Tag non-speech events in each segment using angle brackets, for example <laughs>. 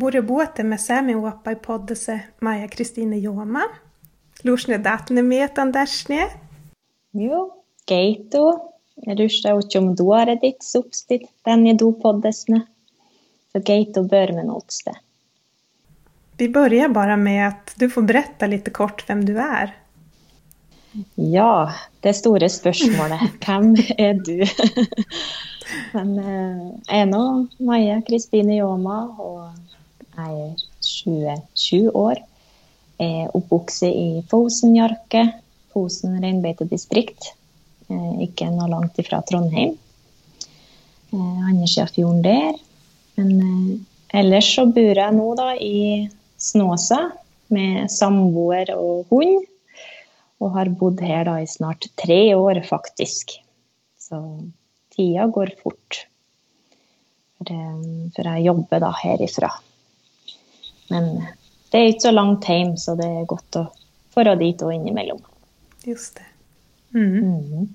Me sami uappai poddese Maja Kristine Jooma. Lušne datne mietan dašne. Jo, keito. Rusta uchum duoredit substit tänne du poddesne. Så keito bör men åtste. Vi börjar bara med att du får berätta lite kort vem du är. Ja, det store spørsmålet. Hvem er du? <laughs> Men eh, jeg er nå Maja Kristine Jåma og er 27 år. Jeg er oppvokst i Fosenjarke, Fosen reinbeitedistrikt. Eh, ikke noe langt ifra Trondheim. Eh, andre sida av fjorden der. Men ellers så bor jeg nå da i Snåsa med samboer og hund. Og har bodd her da i snart tre år, faktisk. Så tida går fort. For, for jeg jobber da herifra. Men det er ikke så langt hjem, så det er godt å dra dit og innimellom. Just det. Mm. Mm.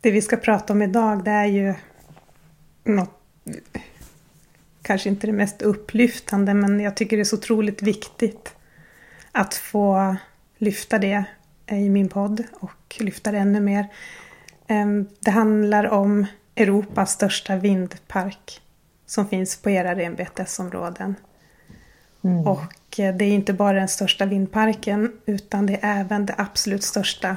Det vi skal prate om i dag, det er ju något, kanske inte det mest upplyftande, men jag tycker det är så otroligt viktigt att få lyfta det i min podd och lyfta det ännu mer. Det handlar om Europas största vindpark som finns på era renbetesområden. Mm. Och eh, det är inte bara den största vindparken utan det är även det absolut största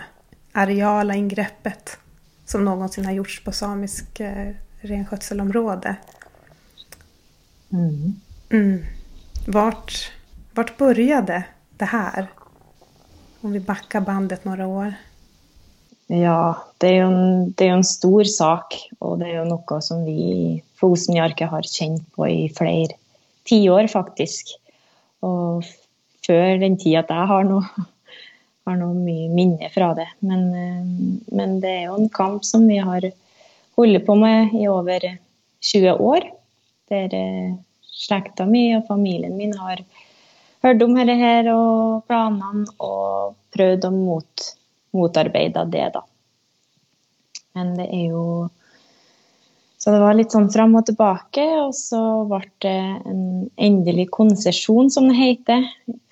areala ingreppet som någonsin har gjorts på samisk eh, renskötselområde. Mm. Mm. Vart, vart började det här? Om vi backar bandet några år. Ja, det er, jo en, det er en stor sak, og det er jo noe som vi i Fosenjarket har kjent på i flere tiår, faktisk. Og før den tid at jeg har noe, har noe mye minne fra det. Men, eh, men, det er jo en kamp som vi har holdt på med i over 20 år. Der eh, slekta mi og familien min har hørt om dette her og planene og prøvd å mot motarbeide det, da. Men det er jo Så det var litt sånn fram og tilbake, og så ble det en endelig konsesjon, som det heter,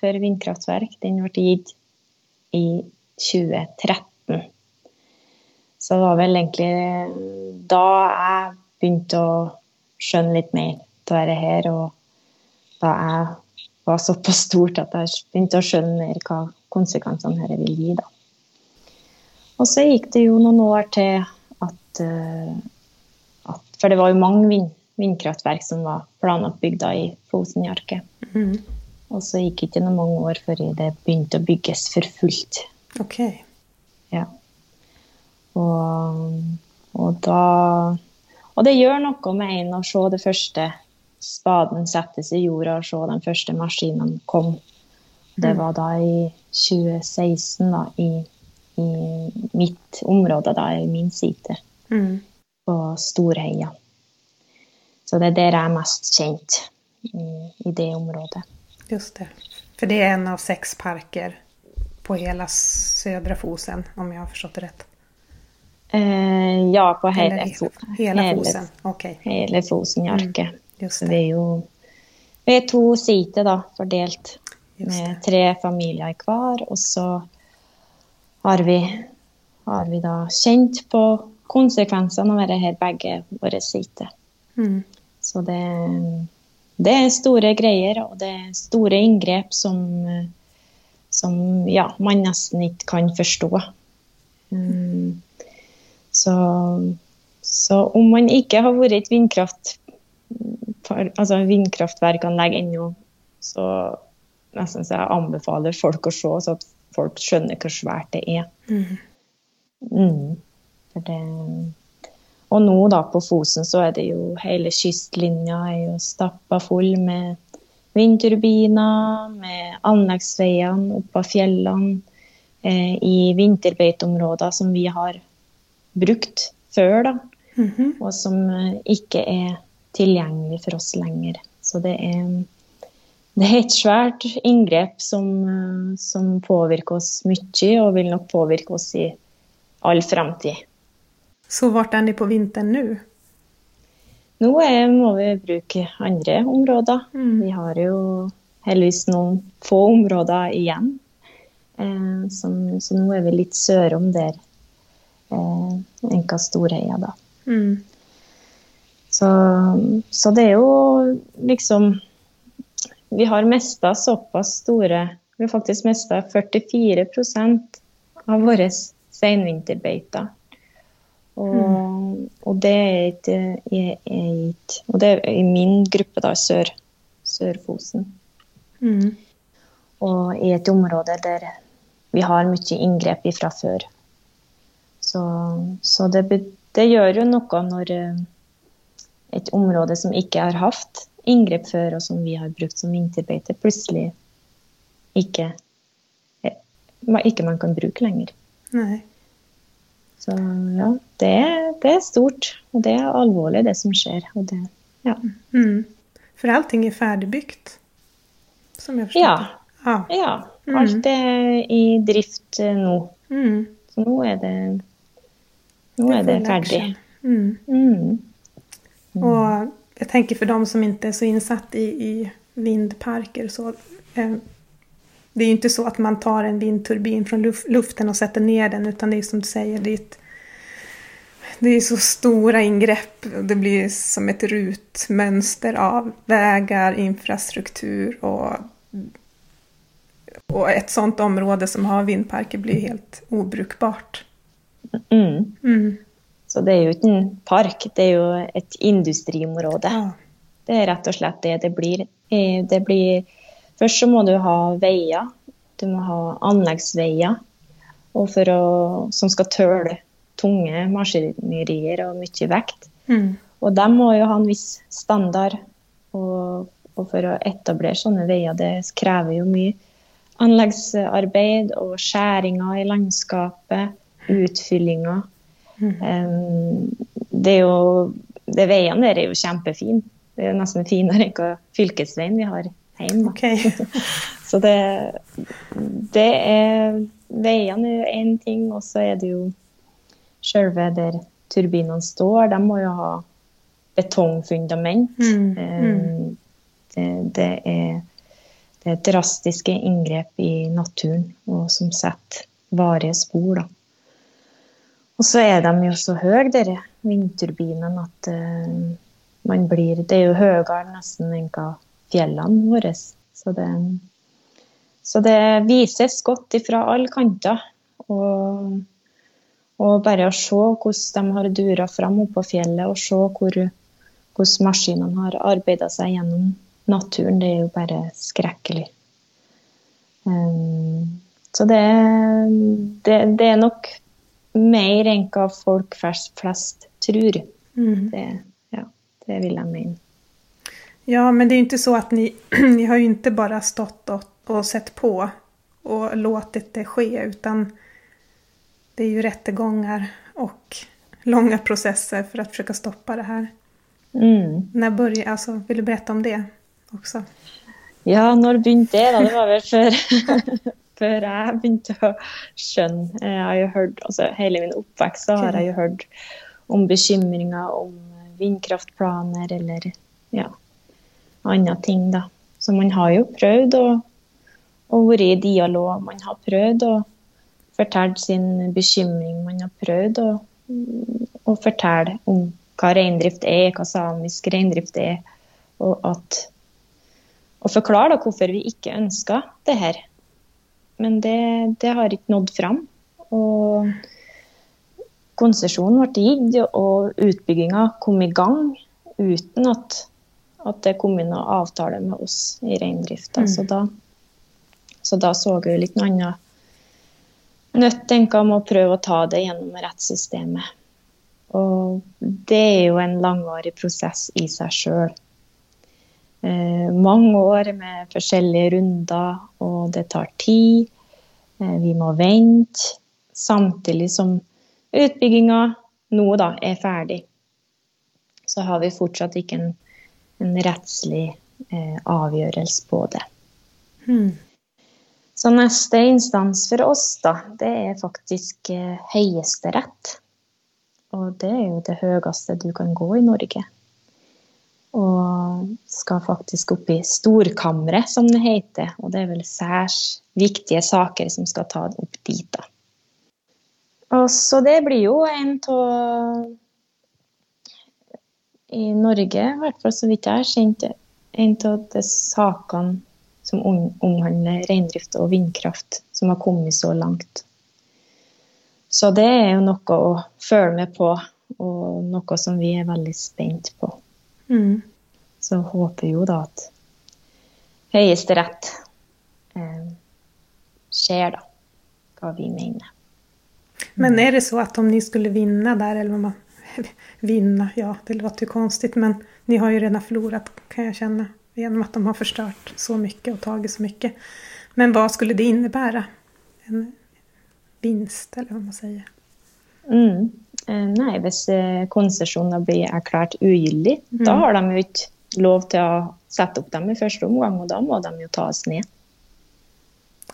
for vindkraftverk. Den ble gitt i 2013. Så det var vel egentlig da jeg begynte å skjønne litt mer av dette her, og da jeg var såpass stort at jeg begynte å skjønne mer hva konsekvensene dette vil gi, da. Og så gikk det jo noen år til at, eh, For det var jo mange vind, vindkraftverk som var planlagt bygd i Fosenjarket. Mm. Og så gikk det ikke noen mange år før det begynte å bygges for fullt. Ok. Ja. Og, og da Og det gjør noe med en å se det første spaden settes i jorda, og se de første maskinene kom. Det mm. var da i 2016, da, i i mitt område, da, i min site. mm. På Storheia. Så det er der jeg er mest kjent, i, det området. Just det. For det er en av seks parker på hele södra Fosen, om jeg har forstått det rett? Eh, ja, på hele, hele, hele Fosen. Okay. Hele Fosenjarket. Mm, vi er jo vi er to siter da, fordelt, med tre familier i hver. Og så har vi, har vi da kjent på konsekvensene av dette begge våre sider. Mm. Så det, det, er store greier, og det er store inngrep som, som ja, man nesten ikke kan forstå. Mm. så, så, om man ikke har vært et vindkraft, altså vindkraftverkanlegg ennå, så nesten så jeg anbefaler folk å se, så at folk skjønner hvor svært det er. Mm. Det, og nå da på Fosen så er det jo hele kystlinja er jo stappa full med vindturbiner, med anleggsveiene opp av fjellene, eh, i vinterbeiteområder som vi har brukt før, da. Mm -hmm. Og som eh, ikke er tilgjengelig for oss lenger. Så det er det er et svært inngrep som, som, påvirker oss mye, og vil nok påvirke oss i all fremtid. Så hvor er dere på vinteren nå? nå er, må vi bruke andre områder. Mm. Vi har jo heldigvis noen få områder igjen. Eh, som, så nå er vi litt sørom der eh, Enka Storheia, da. Mm. Så, så det er jo liksom Vi har mista såpass store Vi har faktisk mista 44% av våre seinvinterbeiter. Og, og, det er ikke, Og det er i min gruppe, da, sør, Sør-Fosen. Mm. Og i et område der vi har mye inngrep fra før. Så, så det, det, gjør jo noe når eh, et område som ikke har hatt inngrep før, og som vi har brukt som vinterbeite, plutselig ikke, eh, ikke man kan bruke lenger. Nei. Så ja, det, det, er stort. Og det er alvorlig, det som skjer. Og det, ja. Mm. For allting er ferdigbygd? Som jeg forstår ja. Ah. ja. Alt er i drift eh, nå. Mm. Så nå er det Nå er det ferdig. Mm. Mm. Og jeg tenker for dem som ikke er så innsatt i, i vindparker så eh, det är ju inte så att man tar en vindturbin från luften och sätter ner den utan det är som du säger, det är, ett, det är så stora ingrepp. Det blir som ett rutmönster av vägar, infrastruktur och, och ett sånt område som har vindparker blir helt obrukbart. Mm. Mm. Så det er jo ikke en park, det er jo et industriområde. Ja. Det er rett og slett det det blir. Eh, det blir Først så må du ha veier. Du må ha anleggsveier å, som skal tøle tunge maskinerier og mye vekt. Mm. Og de må jo ha en viss standard. Og, og for å etablere sånne veier, det krever jo mye anleggsarbeid og skjæringer i landskapet, utfyllinger. Mm. Um, det er jo det Veiene der er jo kjempefine. Det er nesten finere enn hva fylkesveien vi har hjemme. Okay. <laughs> så det, det er Veiene er én ting, og så er det jo sjølve der turbinene står. De må jo ha betongfundament. Mm. Um, det, det, er, det er drastiske inngrep i naturen, og som setter varige spor. da. Og så er de jo så høye, disse vindturbinene, at uh, man blir Det er jo høyere nesten enn hva fjellene våre. Så det, så det vises godt fra alle kanter. Og, og, bare å se hvordan de har dura fram oppå fjellet, og se hvor, hvordan maskinene har arbeida seg gjennom naturen, det er jo bare skrekkelig. Um, så det, det, det er nok mer enn hva folk flest tror. Mm. Det, ja, det vil jeg mene. Ja, men det är inte så att ni, <clears throat> ni har ju inte bara stått och, och sett på och låtit det ske utan det är ju rättegångar och <laughs> långa processer för att försöka stoppa det här. Mm. När började, alltså, vill du berätta om det också? Ja, når begynte det? da? Det var vel før, <laughs> før jeg begynte å skjønne. Jeg har jo hørt, altså Hele min oppvekst så har jeg jo hørt om bekymringer om vindkraftplaner eller ja, andre ting, da. Så man har jo prøvd å, å være i dialog. Man har prøvd å fortelle sin bekymring. Man har prøvd å, å fortelle om hva reindrift er, hva samisk reindrift er. Og at og forklare da hvorfor vi ikke ønska det her. Men det, det har ikke nådd fram. Og konsesjonen ble gitt, og utbygginga kom i gang uten at at det kom inn noen avtale med oss i reindrifta. Mm. Så, da, så da så vi litt noe annet nødt tenker om å prøve å ta det gjennom rettssystemet. Og det er jo en langvarig prosess i seg sjøl. Eh, mange år med forskjellige runder, og det tar tid. Eh, vi må vente. Samtidig som utbygginga nå da er ferdig, så har vi fortsatt ikke en en rettslig eh, avgjørelse på det. Hmm. Så neste instans for oss, da, det er faktisk eh, Høyesterett. Og det er jo det høyeste du kan gå i Norge. Og skal faktisk opp i storkammeret, som det heter. Og det er vel særs viktige saker som skal ta opp dit, da. Og så det blir jo en av I Norge, i hvert fall så vidt jeg har kjent, en av de sakene som omhandler reindrift og vindkraft, som har kommet så langt. Så det er jo noe å følge med på, og noe som vi er veldig spent på. Mm. Så håper jo da at Høyesterett eh, ser da hva vi mener. Men er det så at om ni skulle vinne der, eller man <laughs> vinna, ja det låter ju konstigt men ni har ju redan förlorat kan jag känna genom att de har förstört så mycket och tagit så mycket. Men vad skulle det innebära? En vinst, eller vad man säger? Mm. Eh, nei, hvis eh, konsesjoner blir erklært ugyldig, mm. da har de jo ikke lov til å sette opp dem i første omgang, og da må de jo tas ned.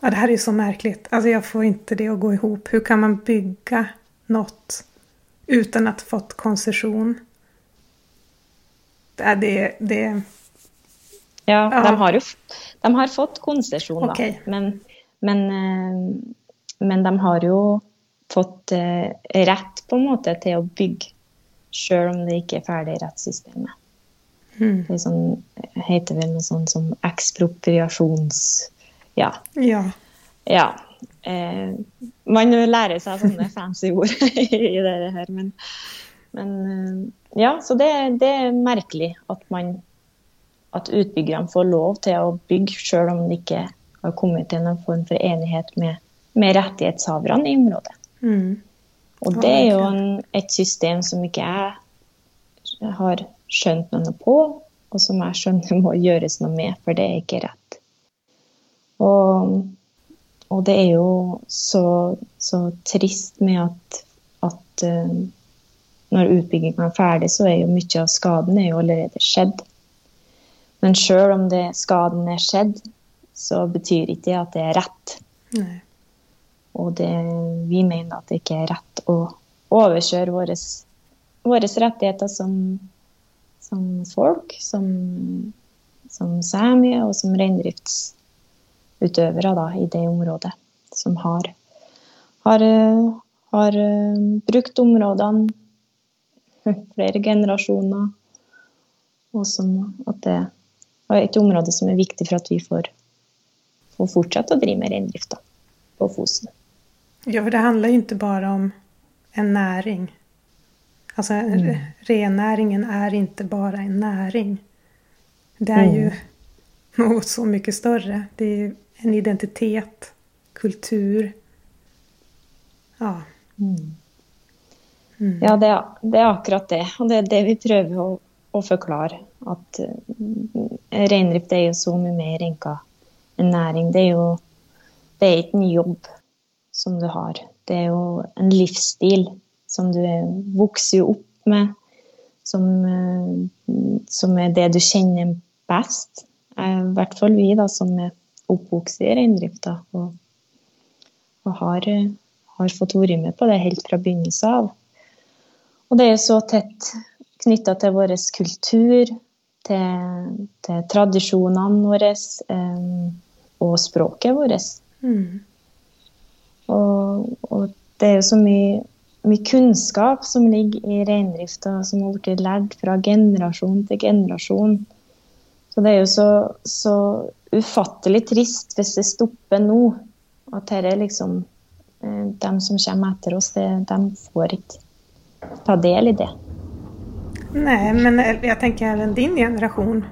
Ja, det här är ju så märkligt. Alltså jag får inte det att gå ihop. Hur kan man bygga något utan att fått konsesjon. Det, det, det... Ja, ja. De, har jo, de har fått konsesjon, okay. da. Men, men, eh, men, de har jo fått eh, rett på en måte til å bygge, sjøl om det ikke er ferdig i rettssystemet. Mm. Det sånn, heter vel noe sånt som ekspropriasjons ja. ja. ja. Eh, man lærer seg sånne fancy ord <laughs> i det her, men, men eh, ja, så det, det, er merkelig at man at utbyggerne får lov til å bygge, selv om det ikke har kommet til noen form for enighet med, med rettighetshaverne i området. Mm. Og det er jo en, et system som ikke jeg har skjønt noe på, og som jeg skjønner må gjøres noe med, for det er ikke rett. Og, og det er jo så, så trist med at, at uh, når utbygginga er ferdig, så er jo mye av skaden er jo allerede skjedd. Men sjøl om det, skaden er skjedd, så betyr ikke det at det er rett. Nei. Og det, vi mener at det ikke er rett å overkjøre våre, rettigheter som, som folk, som, som samier og som reindrifts utøvere da, i det området som har, har, eh, har eh, brukt områdene <laughs> flere generasjoner. Og som at det er et område som er viktig for at vi får, får fortsette å drive med reindrift på Fosen. Ja, for det handler jo ikke bare om en næring. Altså, mm. rennæringen er ikke bare en næring. Det er jo mm. noe så mye større. Det er en identitet, kultur. Ja. Mm. Mm. Ja, det er, det er, akkurat det. Og det er det vi prøver å, å forklare. At uh, reindrift er jo så mye mer enn en næring. Det er jo det er ikke en jobb som du har. Det er jo en livsstil som du vokser opp med. Som, uh, som er det du kjenner best. I hvert fall vi da, som er oppvokst i reindrifta. Og, og har, har, fått vært med på det helt fra begynnelsen av. Og det er så tett knytta til vår kultur, til, til tradisjonene våre eh, og språket vårt. Mm. Og, og, det er jo så mye, mye kunnskap som ligger i reindrifta, som har blitt lært fra generasjon til generasjon. Så det er jo så, så ufattelig trist hvis det stopper nå. At dette liksom eh, De som kommer etter oss, det, de får ikke ta del i det. Nei, men jeg tenker även din generasjon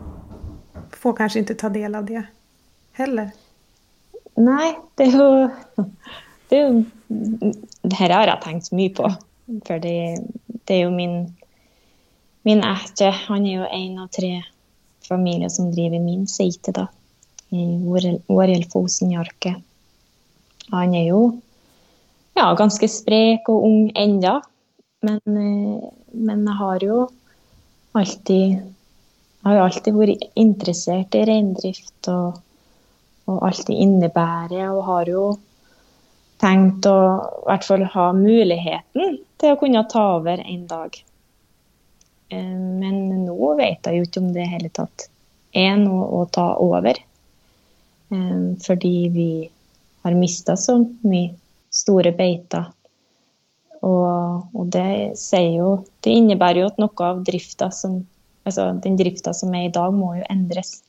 får kanskje ikke ta del av det heller. Nei, det er jo det, er jo, Dette har jeg tenkt mye på. For det, det er jo min min ekte Han er jo én av tre familier som driver min seite, da i Århild Fosen-Jarke. Han er jo ja, ganske sprek og ung enda, men, eh, men jeg har jo alltid jeg har jo alltid vært interessert i reindrift og, og alt det innebærer. Og har jo tenkt å i hvert fall ha muligheten til å kunne ta over en dag. Eh, men nå vet jeg jo ikke om det i hele tatt er noe å ta over. Fordi vi har mista så mye store beiter. Og, og, det jo Det innebærer jo at noe av drifta som Altså den drifta som er i dag, må jo endres.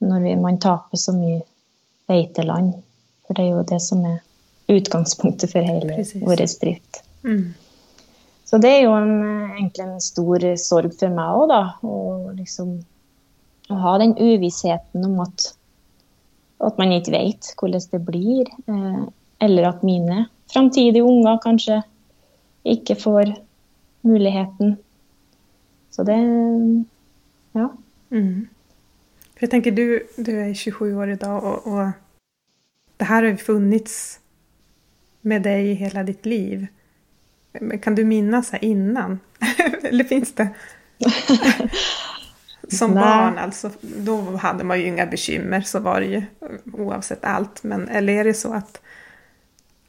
Når vi, man taper så mye beiteland. For det er jo det som er utgangspunktet for hele vår drift. Mm. Så det er jo en, egentlig en stor sorg for meg òg, da. Og liksom å ha den uvissheten om at, at man ikke vet hvordan det blir. Eh, eller at mine framtidige unger kanskje ikke får muligheten. Så det Ja. Mm. For jeg tenker, du, du er 27 år i dag, og, og det her har jo funnits med deg i hele ditt liv. Kan du minnes innan? <laughs> Eller fins det? <laughs> Som Nej. barn alltså, då hade man ju inga bekymmer, så var det ju oavsett allt. Men, eller är det så att,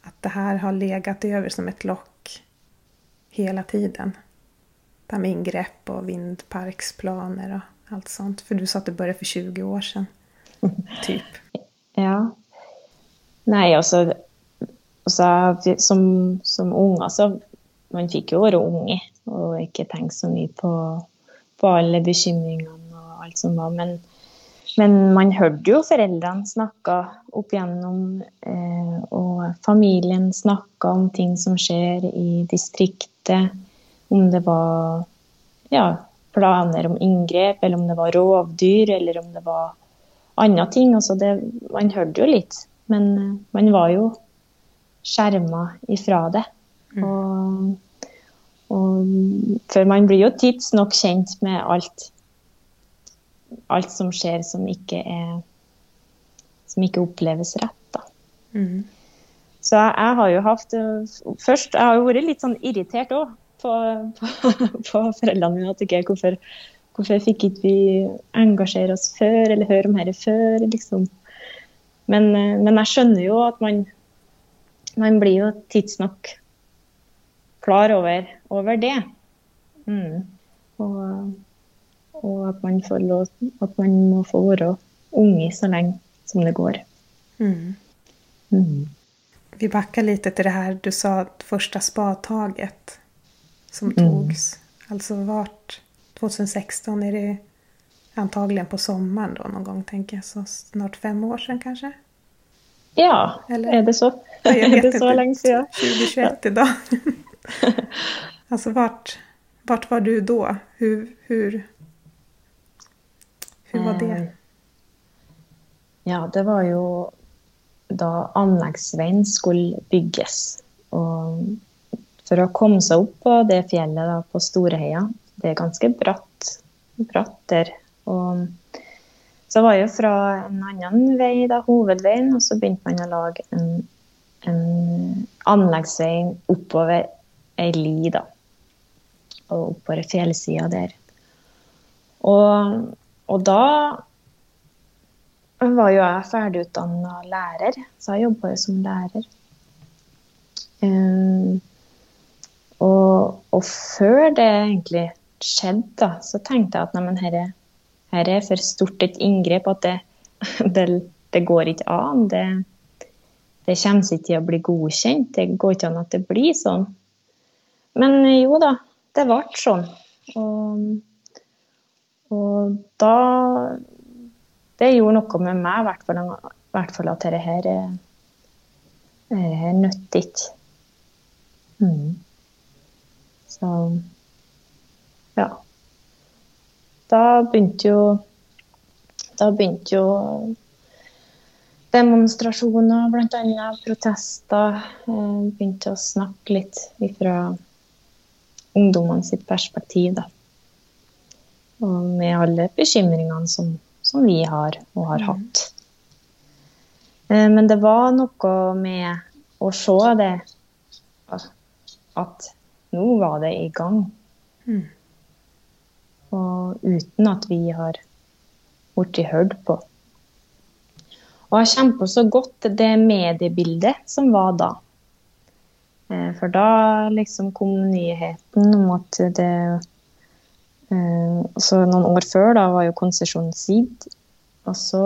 att det här har legat över som ett lock hela tiden? Det här med ingrepp och vindparksplaner och allt sånt. För du sa att det började för 20 år sedan. <laughs> typ. Ja. Nej, alltså, alltså som, som unga så man fikk jo være unge og ikke tenke så mye på, på alle bekymringene og alt som var. Men, men man hørte jo foreldrene snakke opp igjennom, eh, og familien snakka om ting som skjer i distriktet. Om det var ja, planer om inngrep, eller om det var rovdyr, eller om det var andre ting. Altså det, man hørte jo litt, men man var jo skjerma ifra det. Mm. Og og, for man blir jo tidsnok kjent med alt, alt som skjer som ikke, er, som ikke oppleves rett. Mm. Så jeg har jo hatt Først jeg har jo vært litt sånn irritert òg på, på, <laughs> på, foreldrene mine. at ikke, hvorfor, hvorfor fikk ikke vi engasjere oss før, eller høre om dette før? liksom. Men, men, jeg skjønner jo at man, man blir jo tidsnok klar over, over det. Mm. Og, og, at man får lov At man må få være unge så lenge som det går. Mm. Mm. Vi backar litt til det her du sa første spadtaget som mm. togs. Altså vart 2016 er det antagelig på sommeren da, noen gang, tenker jeg. Så snart fem år siden, kanskje? Ja, Eller? er det så? Ja, <laughs> vet är det så lenge siden 2021 ja. idag. <laughs> alltså vart, vart var du då? Hur, hur, hur var det? Eh, ja, det var jo da anleggsveien skulle bygges. Og for å komme seg opp på det fjellet da, på Storeheia, det er ganske bratt, bratt der. Og så var jeg fra en annen vei, da, hovedveien, og så begynte man å lage en, en anleggsvei oppover ei li, da. Og oppover fjellsida der. Og, og, da var jo jeg ferdigutdanna lærer, så jeg jobba jo som lærer. Um, og, og, før det egentlig skjedde, da, så tenkte jeg at neimen, her, er, her er for stort et inngrep at det, <laughs> det, det går ikke an. Det, det kommer ikke til å bli godkjent. Det går ikke an at det blir sånn. Men jo da, det ble sånn. Og, og da Det gjorde noe med meg, i hvert hvert fall at dette her er nyttig. Mm. Så ja. Da begynte jo Da begynte jo demonstrasjoner, bl.a. protester. Begynte å snakke litt ifra ungdommene sitt perspektiv. Da. Og med alle bekymringene som, som, vi har og har mm. hatt. Eh, men det var noe med å se det at nå var det i gang. Mm. Og uten at vi har blitt hørt på. Og jeg kjemper så godt det mediebildet som var da. Eh, for da liksom kom nyheten om at det Eh, så noen år før da var jo konsesjonen sidd. Og så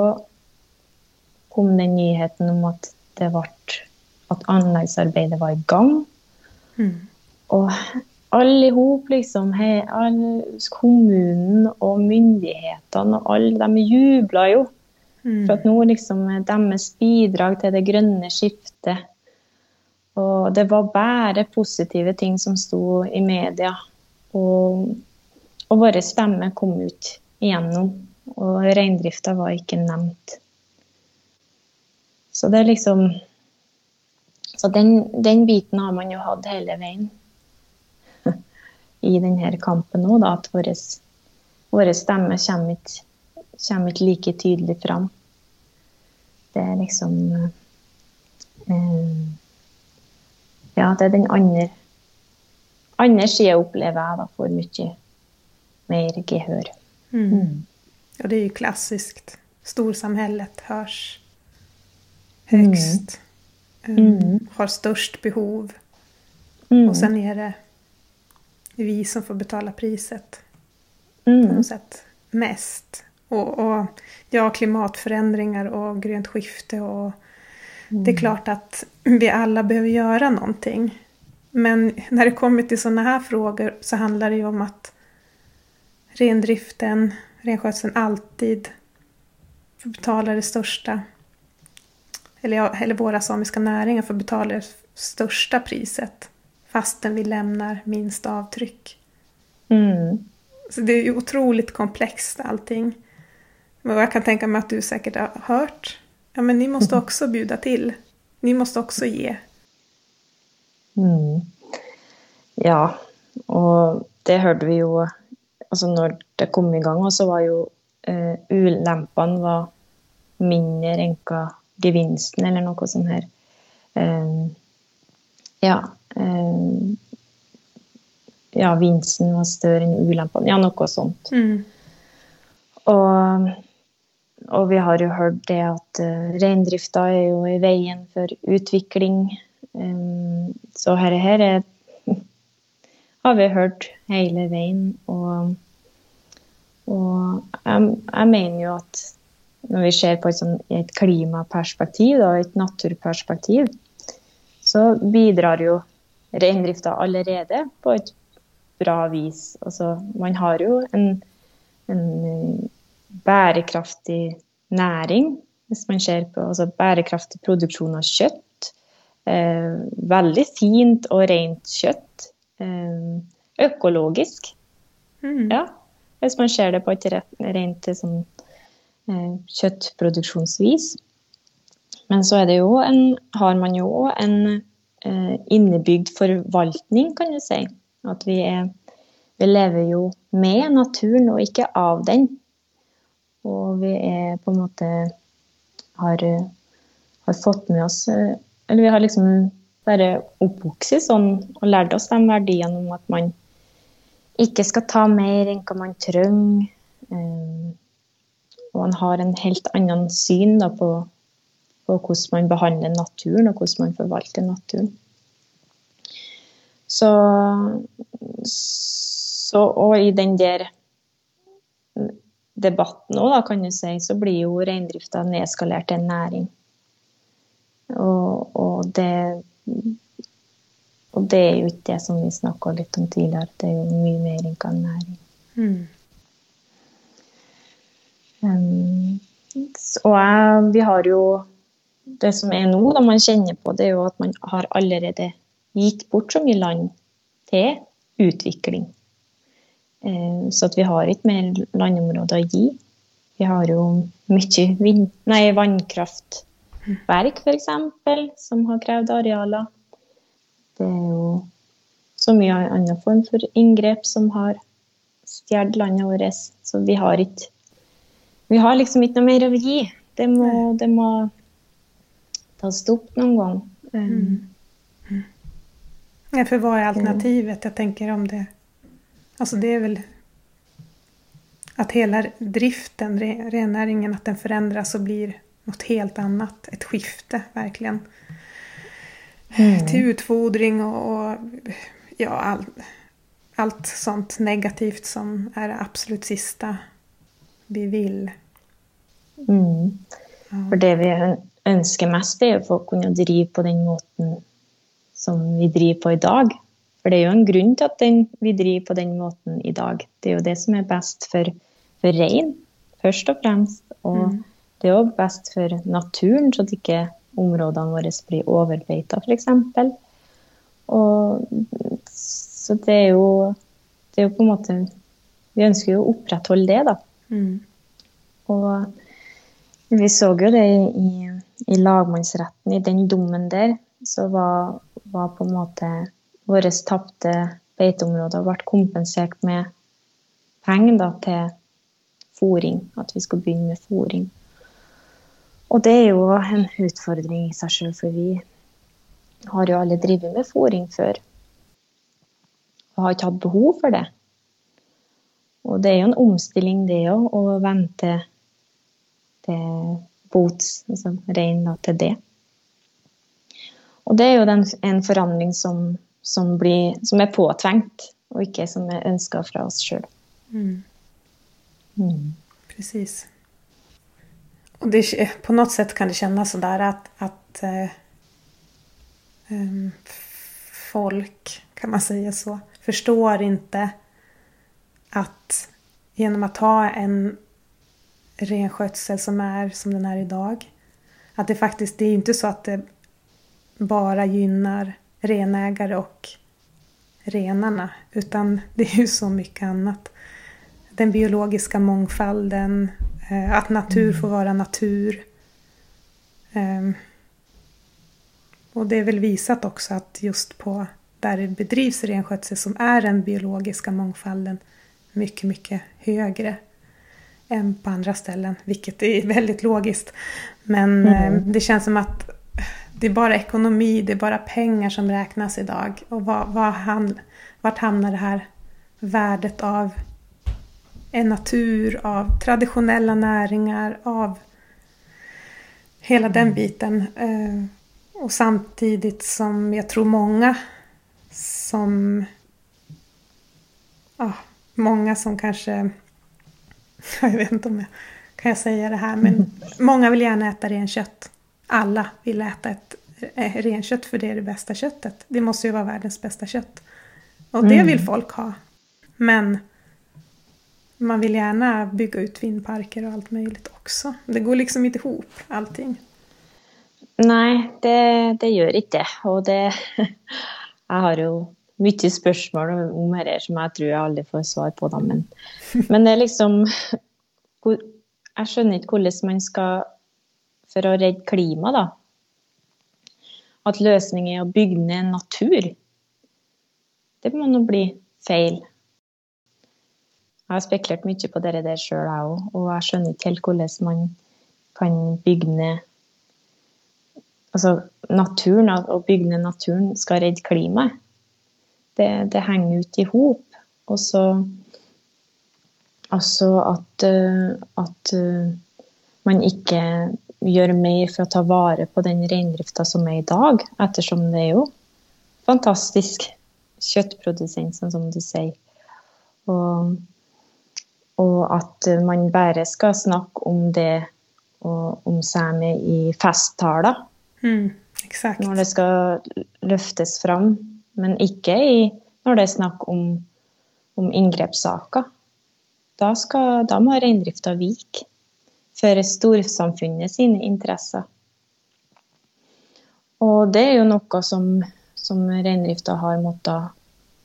kom den nyheten om at det ble at anleggsarbeidet var i gang. Mm. Og alle i hop, liksom, he, all, kommunen og myndighetene og alle, de jubla jo. Mm. For at nå liksom deres bidrag til det grønne skiftet. Og det var bare positive ting som sto i media. Og, og våre stemmer kom ut igjennom. Og reindrifta var ikke nevnt. Så det er liksom Så den, den biten har man jo hatt hele veien <laughs> i denne kampen òg, at våre, stemmer kommer ikke, kommer ikke like tydelig fram. Det er liksom eh, Ja, det er den andre andre sida opplever jeg da får mye mer gehør. Mm. Mm. Og det er jo klassisk. Storsamhället høres högst. Um, har størst behov. Og sen er det vi som får betala priset. Mm. På noe sett mest. Og, og ja, klimatforandringer og grønt skifte och mm. det är klart att vi alla behöver göra någonting. Men när det kommer till sådana här frågor så handlar det ju om att rendriften, renskötseln alltid får betala det största. Eller, eller våra samiska näringar får betala det största priset fastän vi lämnar minst avtryck. Mm. Så det är ju otroligt komplext allting. Men jag kan tänka mig att du säkert har hört. Ja, men ni måste också bjuda till. Ni måste också ge. Mm. Ja, og det hørte vi jo altså når det kom i gang. Så var jo eh, ulempene var mindre enn hva gevinsten, eller noe sånt her. Eh, ja. Eh, ja, vinsten var større enn ulempene. Ja, noe sånt. Mm. Og, og, vi har jo hørt det at uh, reindrifta er jo i veien for utvikling. Så her, her er, <laughs> har vi hørt hele veien. Og, og jeg, jeg, mener jo at når vi ser på et, sånt, et klimaperspektiv og et naturperspektiv, så bidrar jo reindrifta allerede på et bra vis. Altså, man har jo en, en eh, bærekraftig næring, hvis man ser på altså, bærekraftig produksjon av kjøtt. Eh, veldig fint og rent kjøtt. Eh, økologisk. Mm. Ja, hvis man ser det på et rent sånn, eh, kjøttproduksjonsvis. Men så jo en, har man jo òg en eh, innebygd forvaltning, kan du si. At vi, er, vi lever jo med naturen og ikke av den. Og vi er på en måte har, har fått med oss eh, Eller vi har liksom bare oppvokst sånn og lært oss de verdiene om at man ikke skal ta mer enn hva man trenger. Eh, og man har en helt annen syn da, på på hvordan man behandler naturen, og hvordan man forvalter naturen. Så, så Og i den der debatten òg, kan du si, så blir jo reindrifta nedskalert til en næring. Og, og, det og det er jo ikke det som vi snakka litt om tidligere. Det er jo mye mer enn hva en næring. Mm. Um, og jeg, vi har jo det som er nå, da man kjenner på, det er jo at man har allerede gitt bort så mye land til utvikling. Eh, så vi har ikke mer landområder å gi. Vi har jo mye vind, nei, vannkraftverk, f.eks., som har krevd arealer. Det er jo så mye annen form for inngrep som har stjålet landet vårt. Så vi har ikke Vi har liksom ikke noe mer å gi. Det må, det må ta stopp noen gang. Mm. Mm. Ja, for hva er alternativet? Jeg tenker om det... Alltså det är väl att hela driften, rennäringen, att den förändras och blir något helt annat. Ett skifte, verkligen. Mm. Till utfodring och, och ja, all, allt sånt negativt som är det absolut sista vi vil. Mm. For det vi ønsker mest, er å kunne drive på den måten som vi driver på i dag. For det er jo en grunn til at den, vi driver på den måten i dag. Det er jo det som er best for, for rein, først og fremst. Og mm. det er jo best for naturen, så at ikke områdene våre blir overbeita, f.eks. Og så det er, jo, det er jo på en måte Vi ønsker jo å opprettholde det, da. Mm. Og vi så jo det i, i, lagmannsretten, i den dommen der, så var, var på en måte våre tapte beiteområder ble kompensert med penger da, til fôring. At vi skulle begynne med fôring. Og det er jo en utfordring i seg sjøl, for vi har jo alle drevet med fôring før og har ikke hatt behov for det. Og det er jo en omstilling, det òg, å vente til bots, altså rein til det. Og det er jo den, en forandring som, som, blir, som, er påtvengt, og ikke som er ønska fra oss sjøl. Mm. Mm. Precis. Och det, på något sätt kan det kännas sådär att, att eh, um, folk, kan man säga så, förstår inte att genom att ha en renskötsel som är som den är idag, att det faktiskt, det är inte så att det bara gynnar renägare och renarna, utan det är ju så mycket annat. Den biologiska mångfalden, eh, att natur får vara natur. Ehm, och det är väl visat också att just på där det bedrivs renskötsel som är den biologiska mångfalden mycket, mycket högre än på andra ställen, vilket är väldigt logiskt. Men mm. Eh, det känns som att det är bara ekonomi, det är bara pengar som räknas idag. Och vad, vad han, vart hamnar det här värdet av en natur, av traditionella näringar, av hela den biten. Eh, och samtidigt som jag tror många som... Ja, många som kanske... <laughs> Jag vet inte om jag kan jag säga det här, men mm. många vill gärna äta renkött. Alla vill äta ett eh, renkött för det är det bästa köttet. Det måste ju vara världens bästa kött. Och det mm. vill folk ha. Men man vill gärna bygga ut vindparker og alt möjligt också. Det går liksom ikke ihop allting. Nei, det, det gjør ikke det. <laughs> Og det Jeg har jo mye spørsmål om dette som jeg tror jeg aldri får svar på, da. Men, <laughs> men det er liksom Jeg skjønner ikke hvordan man skal For å redde klimaet, da. At løsningen er å bygge ned natur. Det må nå bli feil. Jeg har spekulert mye på det der sjøl, jeg òg. Og jeg skjønner ikke helt hvordan man kan bygge ned Altså, naturen, å bygge ned naturen skal redde klimaet. Det, det henger ut i hop. Og så Altså at, eh, at eh, man ikke gjør mer for å ta vare på den reindrifta som er i dag, ettersom det er jo fantastisk kjøttprodusent, sånn som du sier. Og og at man bare skal snakke om det og om sami i festtaler. Mm, når det skal løftes fram. Men ikke i, når det er snakk om, om inngrepssaker. Da, skal, da må reindrifta vike for storsamfunnet sine interesser. Og det er jo noe som, som reindrifta har måttet,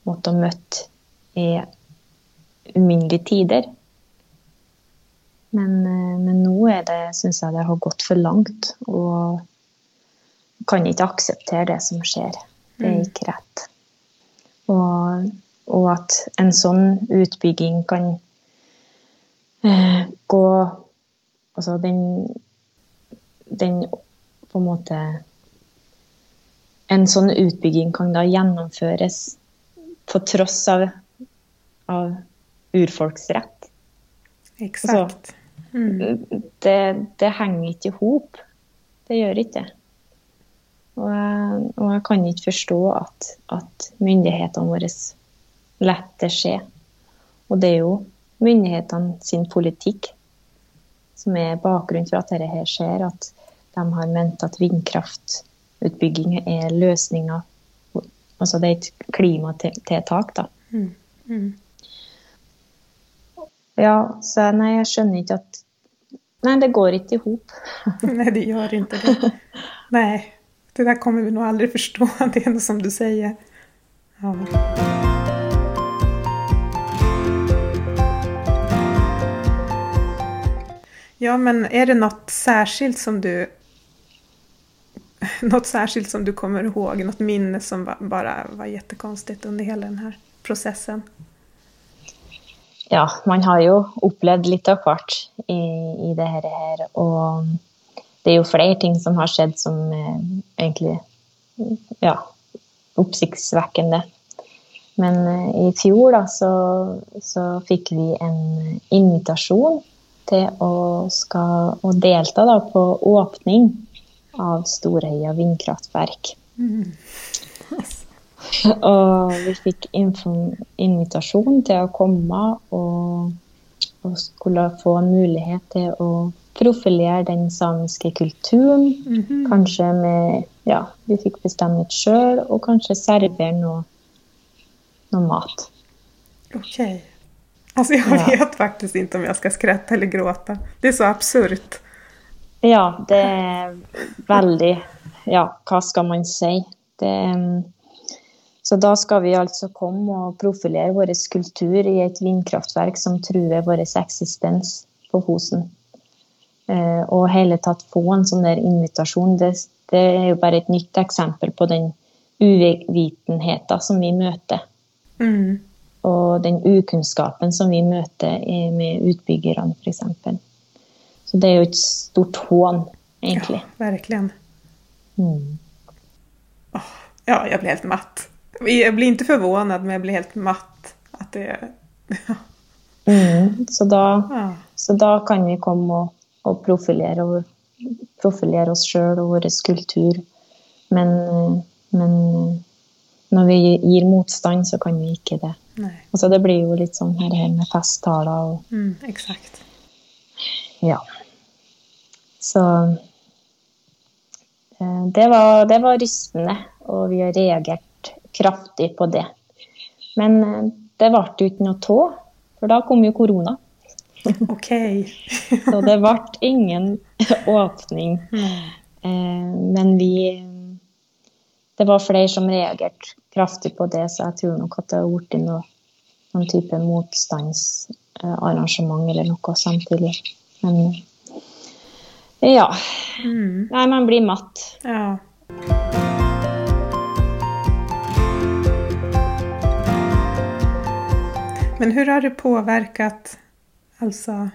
måttet møtt i uminnelige tider. Men, eh, men nå er det, syns jeg det har gått for langt. Og kan ikke akseptere det som skjer. Det er mm. ikke rett. Og, og at en sånn utbygging kan eh, gå Altså den, den på en måte En sånn utbygging kan da gjennomføres på tross av, av urfolks rett. Eksakt. Altså, Mm. Det, det, henger ikke i hop. Det gjør ikke det. Og og jeg kan ikke forstå at, at myndighetene våre lar det skje. Og det er jo myndighetene sin politikk som er bakgrunnen for at dette skjer. At de har ment at vindkraftutbygging er løsninga Altså det er et klimatiltak, da. Mm. Mm. Ja, så nei, jeg skjønner ikke at Nei, det går ikke i hop. <laughs> nei, det gjør ikke det. Nei. Det der kommer vi nå aldri forstå, <laughs> det er noe som du sier. Ja. Ja, men är det något särskilt som du <laughs> något särskilt som du kommer ihåg? Något minne som bara var jättekonstigt under hela den här processen? Ja, man har jo opplevd litt av hvert i, i det her, Og det er jo flere ting som har skjedd som er egentlig ja, oppsiktsvekkende. Men eh, i fjor da, så, så fikk vi en invitasjon til å, skal, å delta da, på åpning av Storheia vindkraftverk. Mm. <laughs> og vi fikk invitasjon til å komme og, og, skulle få en mulighet til å profilere den samiske kulturen. Mm -hmm. Kanskje med Ja, vi fikk bestemme litt sjøl, og kanskje servere noe, noe mat. Okay. Alltså jag ja. vet faktiskt inte om jag ska skratta eller gråta. Det är så absurt. Ja, det er veldig Ja, hva skal man si? Det, så da skal vi altså komme og profilere vår kultur i et vindkraftverk som truer vår eksistens på Hosen. Eh, og hele tatt få en sånn der invitasjon, det, det, er jo bare et nytt eksempel på den uvitenheten som vi møter. Mm og den ukunnskapen som vi møter med utbyggerne, f.eks. Så det er jo et stort hån, egentlig. Ja, virkelig. Mm. Oh, ja, jeg blir helt matt. Jeg blir ikke forvirret, men jeg blir helt matt. At det <laughs> mm, så, da, ja. så, da, kan vi komme og, og profilere, og, profilere oss sjøl og vår kultur. Men, men når vi gir motstand, så kan vi ikke det. Altså, det blir jo litt sånn her, her med festtaler og mm, Eksakt. Ja. Så eh, det var, det var rystende, og vi har reagert kraftig på det. Men eh, det ble jo ikke noe av, for da kom jo korona. <laughs> Ok. så det ble ingen åpning. <laughs> Mm. Men vi Det var flere som reagerte kraftig på det, så jeg tror nok at det har blitt noe, noen type motstandsarrangement eller noe samtidig. Men ja. Mm. Nei, man blir matt. Ja. Men hvordan har det påvirket altså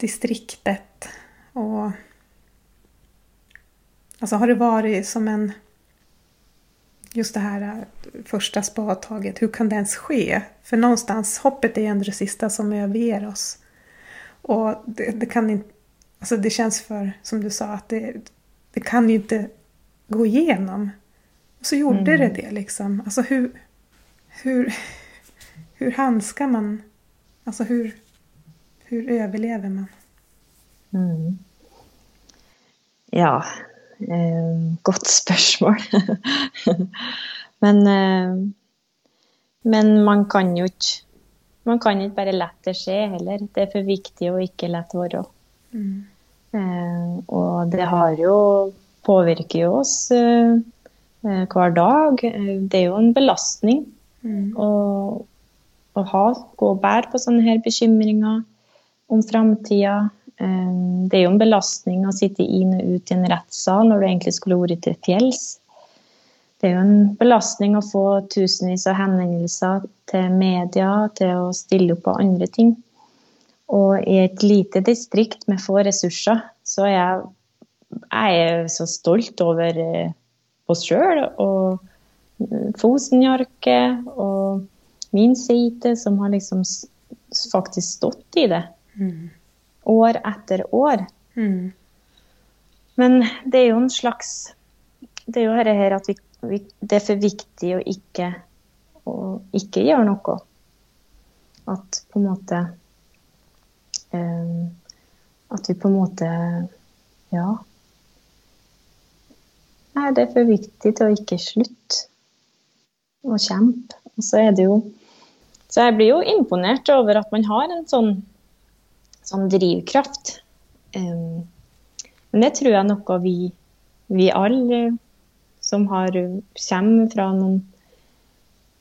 distriktet och alltså har det varit som en just det här äh, första spadtaget, hur kan det ens ske? För någonstans, hoppet är ändå det sista som överger oss. Och det, det, kan inte, alltså det känns för, som du sa, att det, det kan ju inte gå igenom. Och så gjorde mm. det det liksom. Alltså hur, hur, hur handskar man? Alltså hur, hur överlever man? Mm. Ja, godt spørsmål. <laughs> men, eh, men man kan jo ikke man kan ikke bare la det skje heller. Det er for viktig å ikke la det være. Mm. Eh, og det har jo påvirker jo oss eh, eh hver dag. Det er jo en belastning mm. å, å, ha, gå og bære på sånne her bekymringer om framtida. Ehm, det er jo en belastning å sitte inn og ut i en rettssal når du egentlig skulle vært til fjells. Det er jo en belastning å få tusenvis av henvendelser til media, til å stille opp på andre ting. Og i et lite distrikt med få ressurser, så er jeg, jeg er så stolt over eh, oss sjøl og Fosenjarket Fosenjarke og min side, som har liksom faktisk stått i det. Mm år etter år. Mm. Men det er jo en slags Det er jo dette her at vi, vi, det er for viktig å ikke å ikke gjøre noe. At på en måte um, At vi på en måte Ja. Nei, det er for viktig til å ikke slutte å kjempe. Og så er det jo Så jeg blir jo imponert over at man har en sånn, sånn drivkraft. Um, men det tror jeg noe vi, vi alle som har, kommer fra noen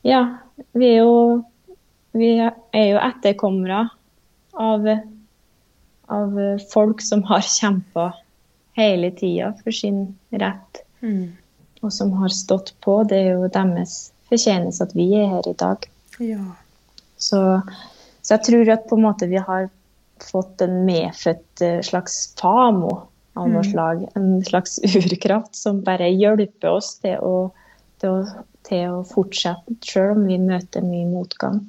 Ja, vi er jo, vi er jo etterkommere av, av folk som har kjempa hele tida for sin rett. Mm. Og som har stått på. Det er jo deres fortjeneste at vi er her i dag. Ja. Så, så, jeg tror at på en måte vi har fått en medfødt eh, slags famo av noe mm. slag. En slags <laughs> urkraft som bare hjelper oss til å, til å, til å fortsette, selv om vi møter mye motgang.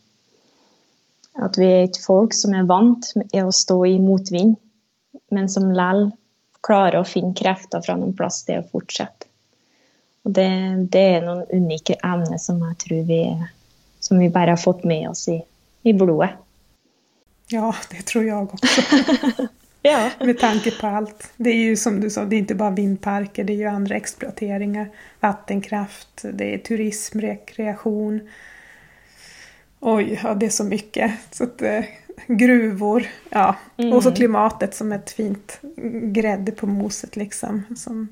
At vi er et folk som er vant med å stå i motvind, men som likevel klarer å finne krefter fra noen plass til å fortsette. Og det, det, er noen unike evner som jeg tror vi, som vi bare har fått med oss i, i blodet. Ja, det tror jag också. <laughs> Ja. Med tanke på allt. Det är ju som du sa, det är inte bara vindparker, det är ju andra exploateringar. Vattenkraft, det är turism, rekreation. Oj, ja, det är så mycket. Så att, eh, gruvor, ja. Mm. Och så klimatet som ett fint grädde på moset liksom. Som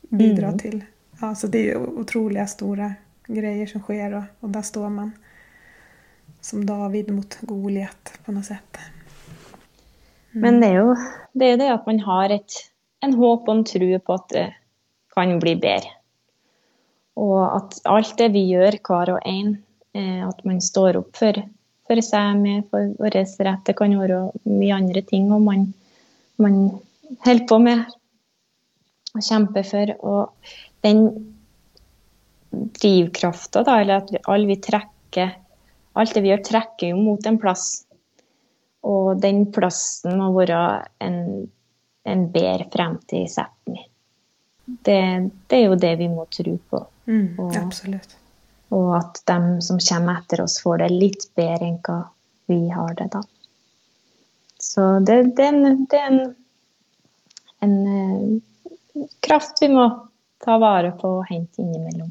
bidrar mm. till. Ja, så det är jo otroliga stora grejer som sker och, och där står man som David mot Goliat på noe sett. Mm. Men det er jo det, er det at man har et, en håp og en tro på at det kan bli bedre. Og at alt det vi gjør, hver og en, eh, at man står opp for, for med for vår rett. Det kan være mye andre ting og man, man holder på med og kjemper for. Og den drivkrafta, eller at alle vi trekker Alt det vi gjør, trekker jo mot en plass. Og den plassen må være en, en bedre fremtid i det, det, er jo det vi må tro på. Mm, og, absolutt. Og at de som kommer etter oss, får det litt bedre enn hva vi har det da. Så det, det, det er en, en uh, kraft vi må ta vare på og hente innimellom.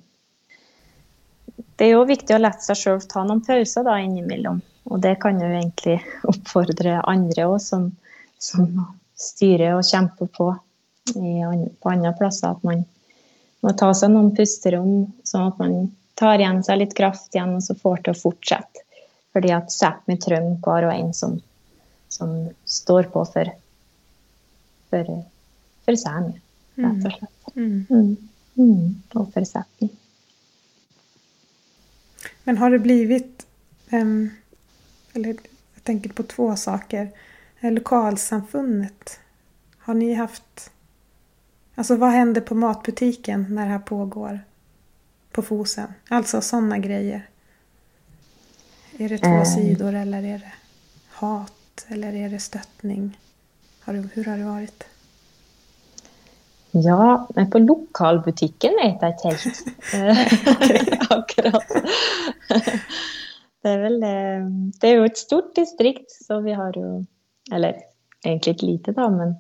Det er jo viktig å la seg sjøl ta noen pauser da innimellom. Og det kan jo egentlig oppfordre andre òg, som, som, styrer og kjemper på i, på andre plasser. At man må ta seg noen pusterom, sånn at man tar igjen seg litt kraft igjen, og så får til å fortsette. Fordi at Sápmi trenger hver og en som, som, står på for, for, for Sámi, rett og slett. Mm. Mm. Mm. Og for Sápmi. Men har det blivit um eller jag tänker på två saker. Lokalsamfundet, har ni haft... Alltså vad händer på matbutiken när det här pågår på Fosen? Alltså sådana grejer. Är det två mm. sidor eller är det hat eller är det stöttning? Har du, hur har det varit? Ja, men på lokalbutikken vet jeg ikke helt. <laughs> <laughs> Akkurat. Det er vel Det er jo et stort distrikt, så vi har jo Eller egentlig et lite, da, men,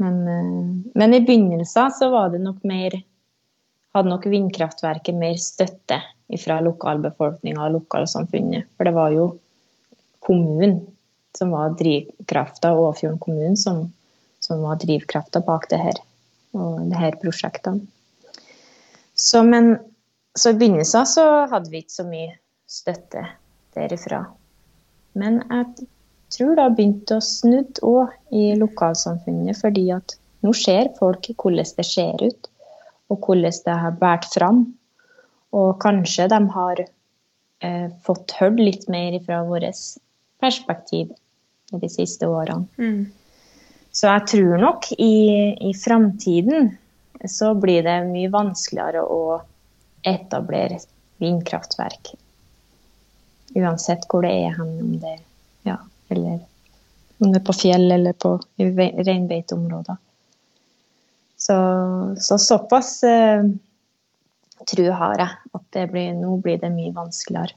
men, eh, men i begynnelsen så var det nok mer Hadde nok vindkraftverket mer støtte fra lokalbefolkninga og lokalsamfunnet. For det var jo kommunen som var drivkrafta, Åfjorden kommune, som, som var drivkrafta bak det her og det her prosjektene. Så, men, så i begynnelsen så hadde vi ikke så mye støtte derifra. Men jeg tror det har begynt å snudde òg i lokalsamfunnet, fordi at nå ser folk hvordan det ser ut, og hvordan det har båret fram. Og kanskje de har eh, fått hørt litt mer fra vårt perspektiv i de siste årene. Mm. Så jeg tror nok i, i framtiden så blir det mye vanskeligere å etablere vindkraftverk Uansett hvor det er hen, om det, ja, eller, om det er på fjell eller på reinbeiteområder. Så, så, såpass eh, tru har jeg at blir, nå blir det mye vanskeligere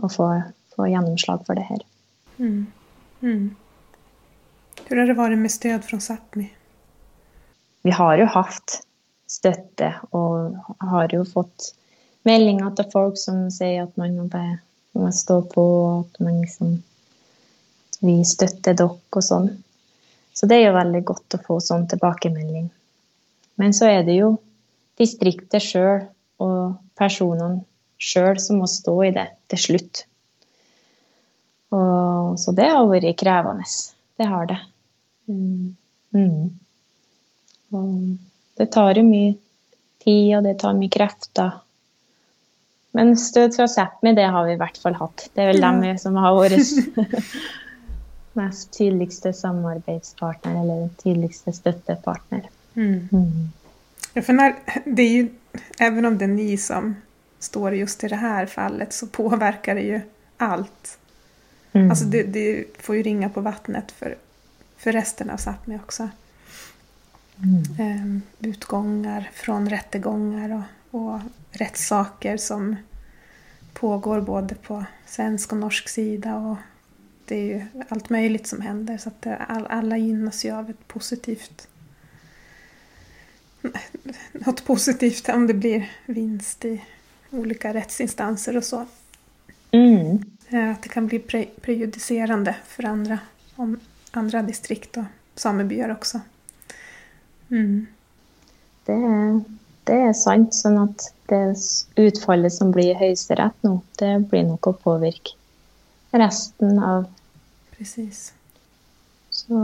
å få, få gjennomslag for det her. Mm. Mm. Hvordan har det vært med støt fra Sápmi? Vi har jo hatt støtte og har jo fått meldinger til folk som sier at man må, bare, må stå på, at man liksom vi støtter dere og sånn. Så det er jo veldig godt å få sånn tilbakemelding. Men så er det jo distriktet sjøl og personene sjøl som må stå i det til slutt. Og, så det har vært krevende. Det har det. Mm. Mm. det tar jo mye tid, og det tar mye krefter. Men støt fra Sápmi, det har vi i hvert fall hatt. Det er vel ja. dem som har vært <laughs> mest tydeligste samarbeidspartner, eller tydeligste støttepartner. Mm. Mm. Ja, för när, det är ju, även om det är ni som står just i det här fallet så påverkar det ju allt. Mm. Alltså det, det, får ju ringa på vattnet för, för resten av Sápmi också. Mm. Um, utgångar från rättegångar och, och rättssaker som pågår både på svensk och norsk sida. Och det är ju allt möjligt som händer så att all, alla gynnas ju av ett positivt <laughs> något positivt om det blir vinst i olika rättsinstanser och så. Mm. Eh, att det kan bli pre prejudicerande för andra, om andra distrikt och samebyar också. Mm. Det, är, det är sant. Sånn at det utfallet som blir i Høyesterett nå, det blir nok å påvirke resten av Precis. Så,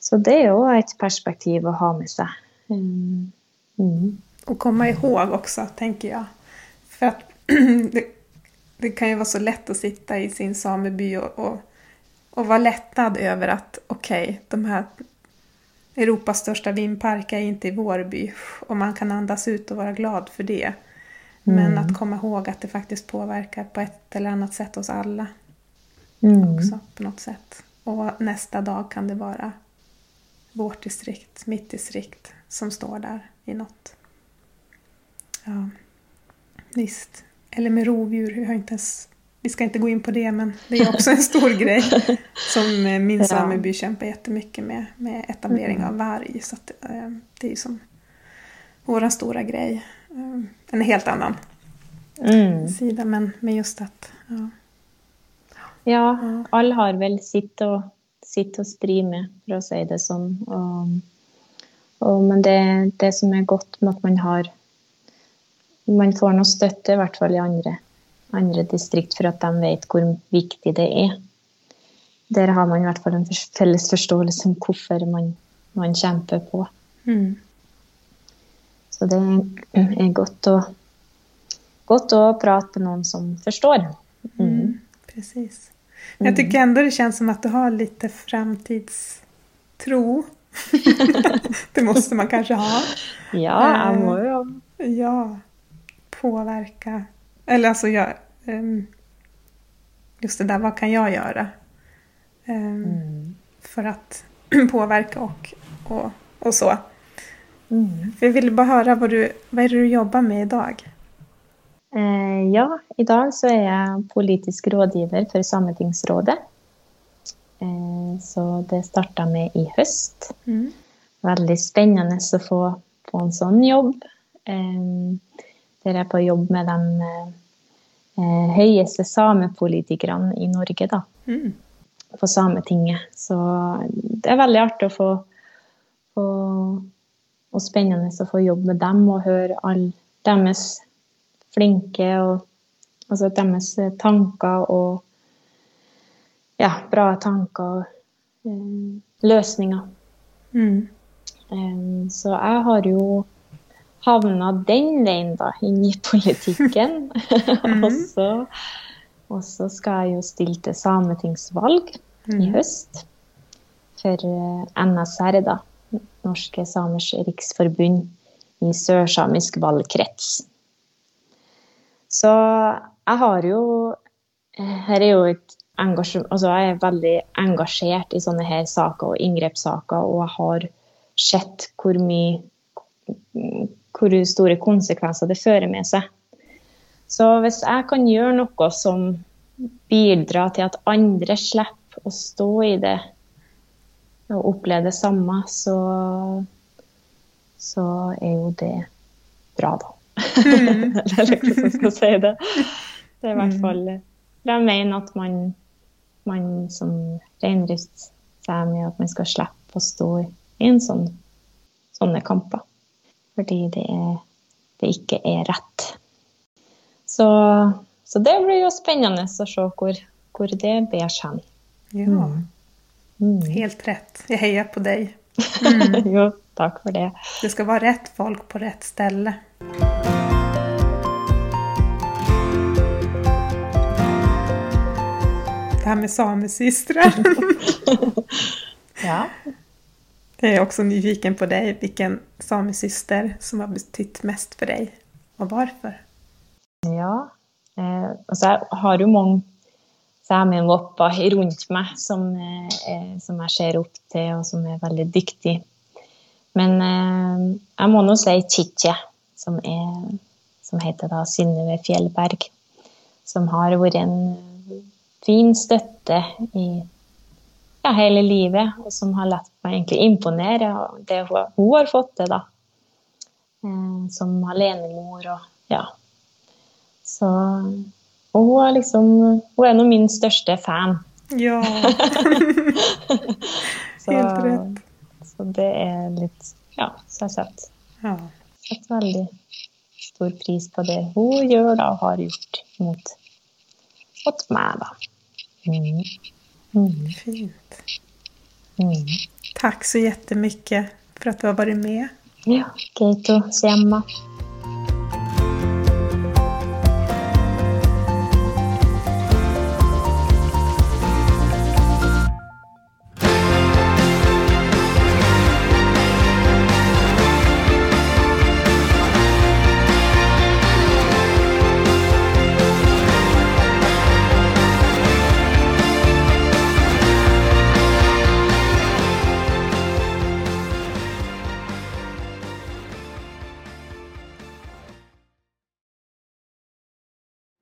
så det er jo et perspektiv å ha med seg. Mm. Mm. Och komma ihåg också, tänker jag. För att <clears throat> det, det, kan ju vara så lett å sitte i sin sameby og, och, och var lättad över att okej, okay, de här Europas största vindpark är inte i vår by och man kan andas ut och vara glad för det. Men mm. att komma ihåg att det faktiskt påverkar på ett eller annat sätt oss alla. Mm. Också på något sätt. Och nästa dag kan det vara vårt distrikt, mitt distrikt, som står där i något. Ja, visst. Eller med rovdjur, vi, har inte ens, vi ska inte gå in på det men det är också en stor <laughs> grej som eh, min sameby kämpar jättemycket med, med etablering mm. av varg. Så att, eh, det är ju som vår stora grej. Eh, en helt annan mm. sida men med just att ja. Ja, alle har vel sitt å, sitt å stri med, for å si det sånn. Og, og, men det, det, som er godt med at man har Man får noe støtte, i hvert fall i andre, andre distrikt, for at de vet hvor viktig det er. Der har man i hvert fall en felles forståelse om hvorfor man, man kjemper på. Mm. Så det er godt å, godt å prate med noen som forstår. Mm. Mm, precis. Jeg Jag tycker ändå det känns som at du har litt framtidstro. <laughs> det måste man kanskje ha. Ja, jeg må jo. Ja, påverka. Eller alltså, jag, um, just det där, vad kan jag göra? Um, mm. För att <clears throat> påverka och, och, och så. Mm. jag ville bara höra vad, du, vad är det du jobbar med idag? Eh, ja, i dag så er jeg politisk rådgiver for Sametingsrådet. Eh, så det startade med i høst. Mm. Veldig spennende å få, få en sånn jobb. Eh, der jeg på jobb med de høyeste samepolitikerne i Norge, da. Mm. På Sametinget. Så det er veldig artig å få, få og spennende å få jobbe med dem og høre alle deres flinke, og altså deres tanker og ja, bra tanker og um, løsninger. Mm. Um, så jeg har jo havna den veien, da, inn i politikken. <laughs> <laughs> mm. og, så, og, så, skal jeg jo stille til sametingsvalg mm. i høst. For eh, NSR, da. Norske Samers Riksforbund i sørsamisk valgkrets. Så jeg har jo eh, Her er jo et engasjement Altså jeg er veldig engasjert i sånne her saker og inngrepssaker, og jeg har sett hvor mye hvor store konsekvenser det fører med seg. Så hvis jeg kan gjøre noe som bidrar til at andre slipper å stå i det og oppleve det samme, så, så er jo det bra, da. Mm. <laughs> Eller hvordan skal si det. Det er i hvert mm. fall Jeg mener at man, man som reindriftssame at man skal slippe å stå i en sånn, sånne kamper. Fordi det, er, det ikke er rett. Så, så, det blir jo spennende å se hvor, hvor det bærer hen. Ja. Mm. mm. Helt rett. Jeg heier på deg. Mm. <laughs> jo, takk for det. Det skal være rett folk på rett sted. Det her med samesøstre. <laughs> <laughs> ja. Jeg er også nyfiken på deg. Hvilken samesøster som har betydd mest for deg, og hvorfor? Ja, eh, altså jeg har jo mange samevopper rundt meg som, eh, som, jeg ser opp til, og som er veldig dyktige. Men eh, jeg må nå si Chiche, som, som heter da Synnøve Fjellberg. Som har vært en fin støtte i ja, hele livet, og som har latt meg egentlig imponere av det hun, hun, har fått til, da. Eh, som alenemor og ja. Så Og hun er liksom Hun er nå min største fan. Ja. <laughs> så, Helt rett. Så det er litt Ja, så jeg setter, ja. veldig stor pris på det hun gjør da, og har gjort mot, mot meg, da. Mm. Mm. Fint. Mm. Tack så jättemycket för att du har varit med. Ja, Keito Siamma.